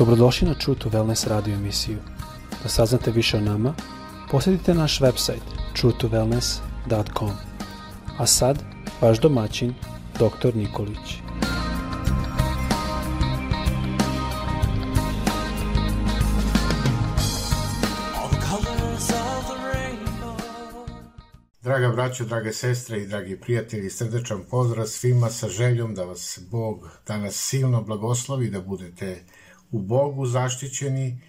Dobrodošli na True to Wellness radio emisiju. Da saznate više o nama, posjetite naš website truetowellness.com. A sad, vaš domaćin, dr. Nikolić. Draga braćo, drage sestre i dragi prijatelji, srdečan pozdrav svima sa željom da vas Bog danas silno blagoslovi, da budete u Bogu zaštićeni.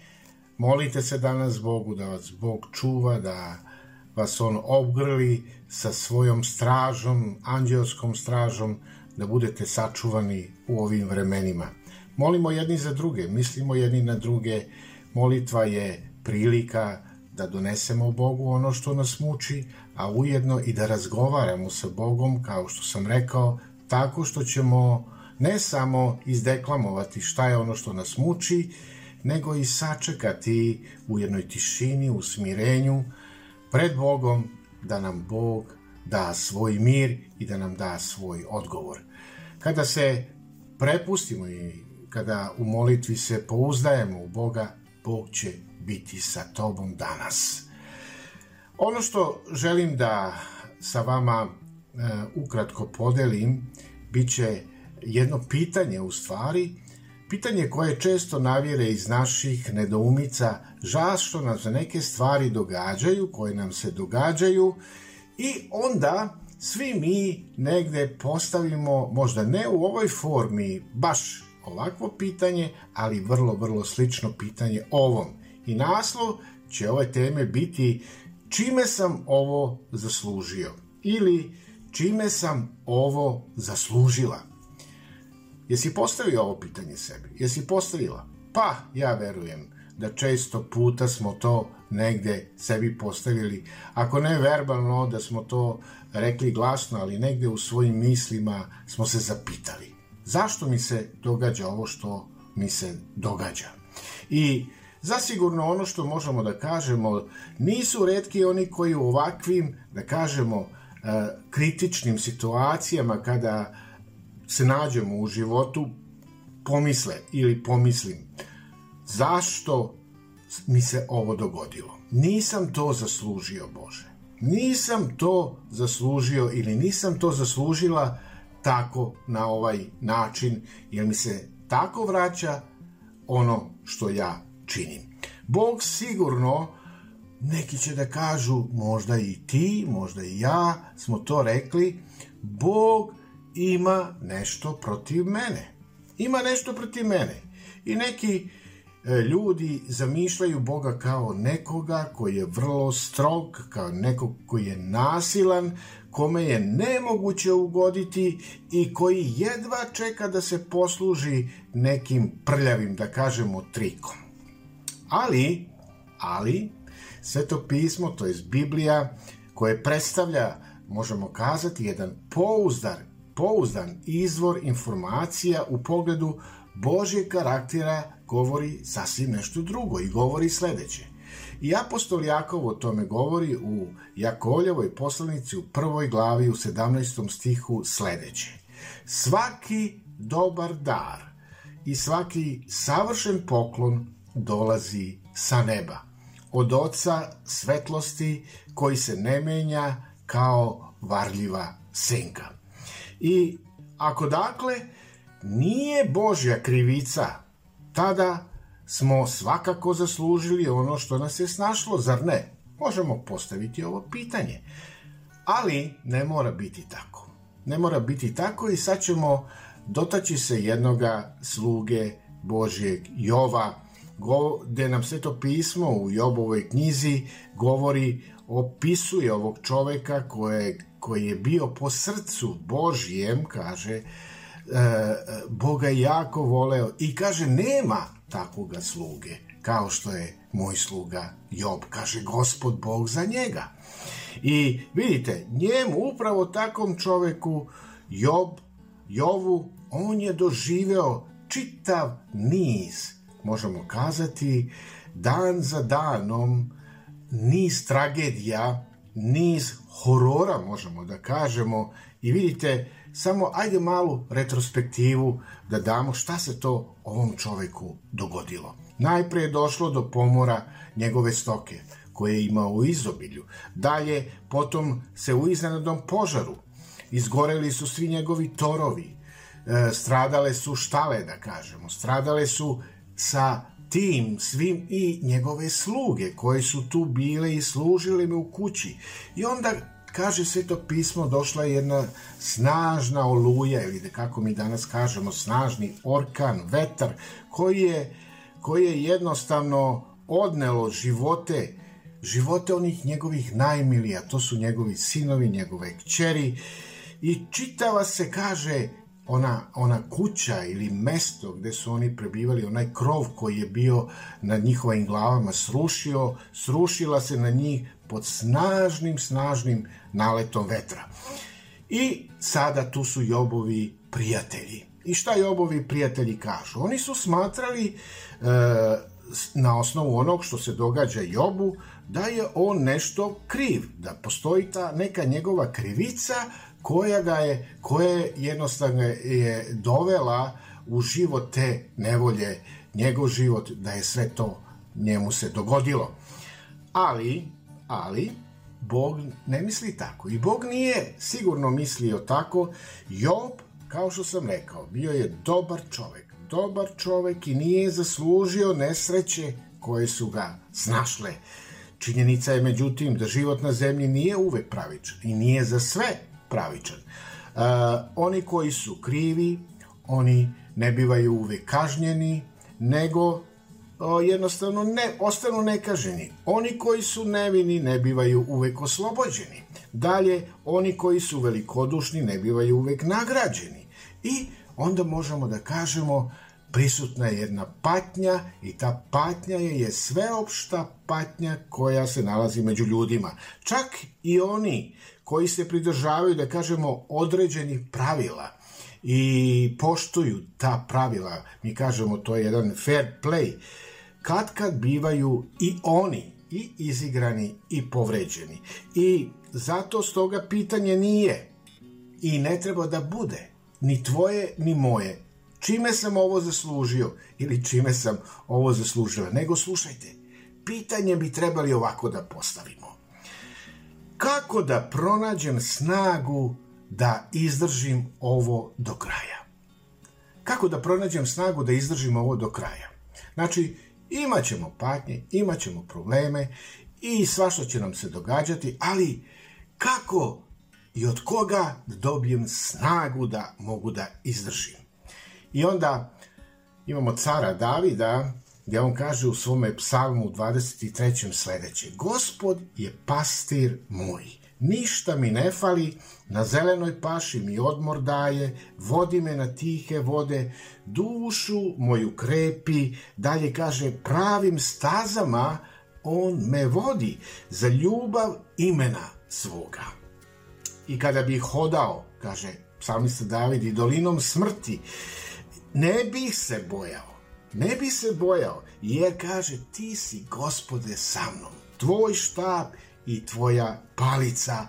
Molite se danas Bogu da vas Bog čuva, da vas On obgrli sa svojom stražom, anđeoskom stražom, da budete sačuvani u ovim vremenima. Molimo jedni za druge, mislimo jedni na druge. Molitva je prilika da donesemo Bogu ono što nas muči, a ujedno i da razgovaramo sa Bogom, kao što sam rekao, tako što ćemo ne samo izdeklamovati šta je ono što nas muči, nego i sačekati u jednoj tišini, u smirenju, pred Bogom, da nam Bog da svoj mir i da nam da svoj odgovor. Kada se prepustimo i kada u molitvi se pouzdajemo u Boga, Bog će biti sa tobom danas. Ono što želim da sa vama e, ukratko podelim, bit će jedno pitanje u stvari, pitanje koje često navire iz naših nedoumica zašto nam se neke stvari događaju, koje nam se događaju i onda svi mi negde postavimo, možda ne u ovoj formi, baš ovakvo pitanje, ali vrlo, vrlo slično pitanje ovom. I naslov će ove teme biti čime sam ovo zaslužio ili čime sam ovo zaslužila. Jesi postavio ovo pitanje sebi? Jesi postavila? Pa, ja verujem da često puta smo to negde sebi postavili, ako ne verbalno, da smo to rekli glasno, ali negde u svojim mislima smo se zapitali. Zašto mi se događa ovo što mi se događa? I zasigurno ono što možemo da kažemo, nisu redki oni koji u ovakvim, da kažemo, eh, kritičnim situacijama kada se nađemo u životu, pomisle ili pomislim, zašto mi se ovo dogodilo? Nisam to zaslužio, Bože. Nisam to zaslužio ili nisam to zaslužila tako na ovaj način, jer mi se tako vraća ono što ja činim. Bog sigurno, neki će da kažu, možda i ti, možda i ja, smo to rekli, Bog ima nešto protiv mene. Ima nešto protiv mene. I neki e, ljudi zamišljaju Boga kao nekoga koji je vrlo strog, kao nekog koji je nasilan, kome je nemoguće ugoditi i koji jedva čeka da se posluži nekim prljavim, da kažemo, trikom. Ali, ali, sve to pismo, to je Biblija, koje predstavlja, možemo kazati, jedan pouzdan pouzdan izvor informacija u pogledu Božjeg karaktera govori sasvim nešto drugo i govori sledeće. I apostol Jakov o tome govori u Jakovljevoj poslanici u prvoj glavi u 17. stihu sledeće. Svaki dobar dar i svaki savršen poklon dolazi sa neba, od oca svetlosti koji se ne menja kao varljiva senka. I ako dakle nije Božja krivica, tada smo svakako zaslužili ono što nas je snašlo, zar ne? Možemo postaviti ovo pitanje. Ali ne mora biti tako. Ne mora biti tako i sad ćemo dotaći se jednoga sluge Božjeg Jova, gde nam sve to pismo u Jobovoj knjizi govori opisuje ovog čoveka koje, koji je bio po srcu Božjem, kaže, e, Boga jako voleo i kaže, nema takvoga sluge kao što je moj sluga Job, kaže gospod Bog za njega. I vidite, njemu, upravo takom čoveku, Job, Jovu, on je doživeo čitav niz, možemo kazati, dan za danom, niz tragedija, niz horora možemo da kažemo i vidite samo ajde malu retrospektivu da damo šta se to ovom čoveku dogodilo. Najpre je došlo do pomora njegove stoke koje je imao u izobilju. Dalje, potom se u iznenadnom požaru izgoreli su svi njegovi torovi, e, stradale su štale, da kažemo, stradale su sa tim svim i njegove sluge koji su tu bile i služili me u kući. I onda kaže to pismo došla je jedna snažna oluja ili da kako mi danas kažemo snažni orkan, vetar koji je, koji je jednostavno odnelo živote živote onih njegovih najmilija, to su njegovi sinovi, njegove kćeri i čitava se kaže ona, ona kuća ili mesto gde su oni prebivali, onaj krov koji je bio nad njihovim glavama srušio, srušila se na njih pod snažnim, snažnim naletom vetra. I sada tu su Jobovi prijatelji. I šta Jobovi prijatelji kažu? Oni su smatrali e, na osnovu onog što se događa Jobu, da je on nešto kriv, da postoji ta neka njegova krivica koja ga je, koja jednostavno je dovela u život te nevolje, njegov život, da je sve to njemu se dogodilo. Ali, ali, Bog ne misli tako. I Bog nije sigurno mislio tako. Job, kao što sam rekao, bio je dobar čovek. Dobar čovek i nije zaslužio nesreće koje su ga snašle. Činjenica je, međutim, da život na zemlji nije uvek pravičan i nije za sve pravičan. E, oni koji su krivi, oni ne bivaju uvek kažnjeni, nego o, e, jednostavno ne, ostanu nekažnjeni. Oni koji su nevini ne bivaju uvek oslobođeni. Dalje, oni koji su velikodušni ne bivaju uvek nagrađeni. I onda možemo da kažemo prisutna je jedna patnja i ta patnja je, je sveopšta patnja koja se nalazi među ljudima. Čak i oni koji se pridržavaju, da kažemo, određenih pravila i poštuju ta pravila, mi kažemo to je jedan fair play, kad kad bivaju i oni i izigrani i povređeni. I zato stoga pitanje nije i ne treba da bude ni tvoje ni moje čime sam ovo zaslužio ili čime sam ovo zaslužila, nego slušajte, pitanje bi trebali ovako da postavimo. Kako da pronađem snagu da izdržim ovo do kraja? Kako da pronađem snagu da izdržim ovo do kraja? Znači, imaćemo patnje, imaćemo probleme i svašta će nam se događati, ali kako i od koga da dobijem snagu da mogu da izdržim? I onda imamo cara Davida, gdje on kaže u svome psalmu 23. sledeće. Gospod je pastir moj, ništa mi ne fali, na zelenoj paši mi odmor daje, vodi me na tihe vode, dušu moju krepi, dalje kaže pravim stazama on me vodi za ljubav imena svoga. I kada bih hodao, kaže psalmista David, i dolinom smrti, Ne bih se bojao. Ne bi se bojao, jer kaže ti si gospode sa mnom. Tvoj štab i tvoja palica,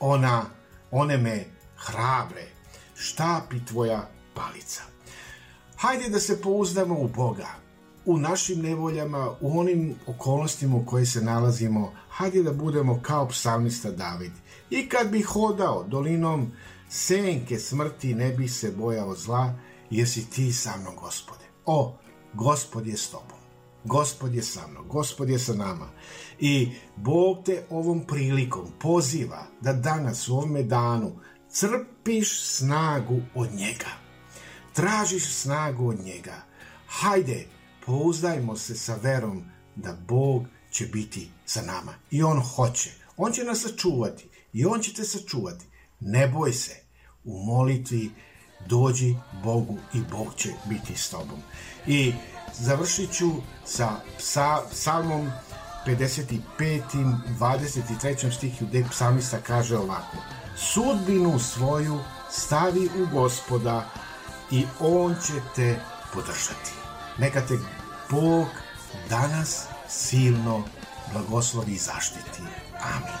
ona, one me hrabre. Štab i tvoja palica. Hajde da se pouzdamo u Boga, u našim nevoljama, u onim okolnostima u koje se nalazimo, hajde da budemo kao psalmista David. I kad bi hodao dolinom senke smrti, ne bi se bojao zla, jesi ti sa mnom, gospode. O, gospod je s tobom. Gospod je sa mnom, Gospod je sa nama. I Bog te ovom prilikom poziva da danas u ovome danu crpiš snagu od njega. Tražiš snagu od njega. Hajde, pouzdajmo se sa verom da Bog će biti sa nama. I On hoće. On će nas sačuvati i On će te sačuvati. Ne boj se. U molitvi dođi Bogu i Bog će biti s tobom. I završit ću sa psa, psalmom 55. 23. stihu gde psalmista kaže ovako Sudbinu svoju stavi u gospoda i on će te podržati. Neka te Bog danas silno blagoslovi i zaštiti. Amin.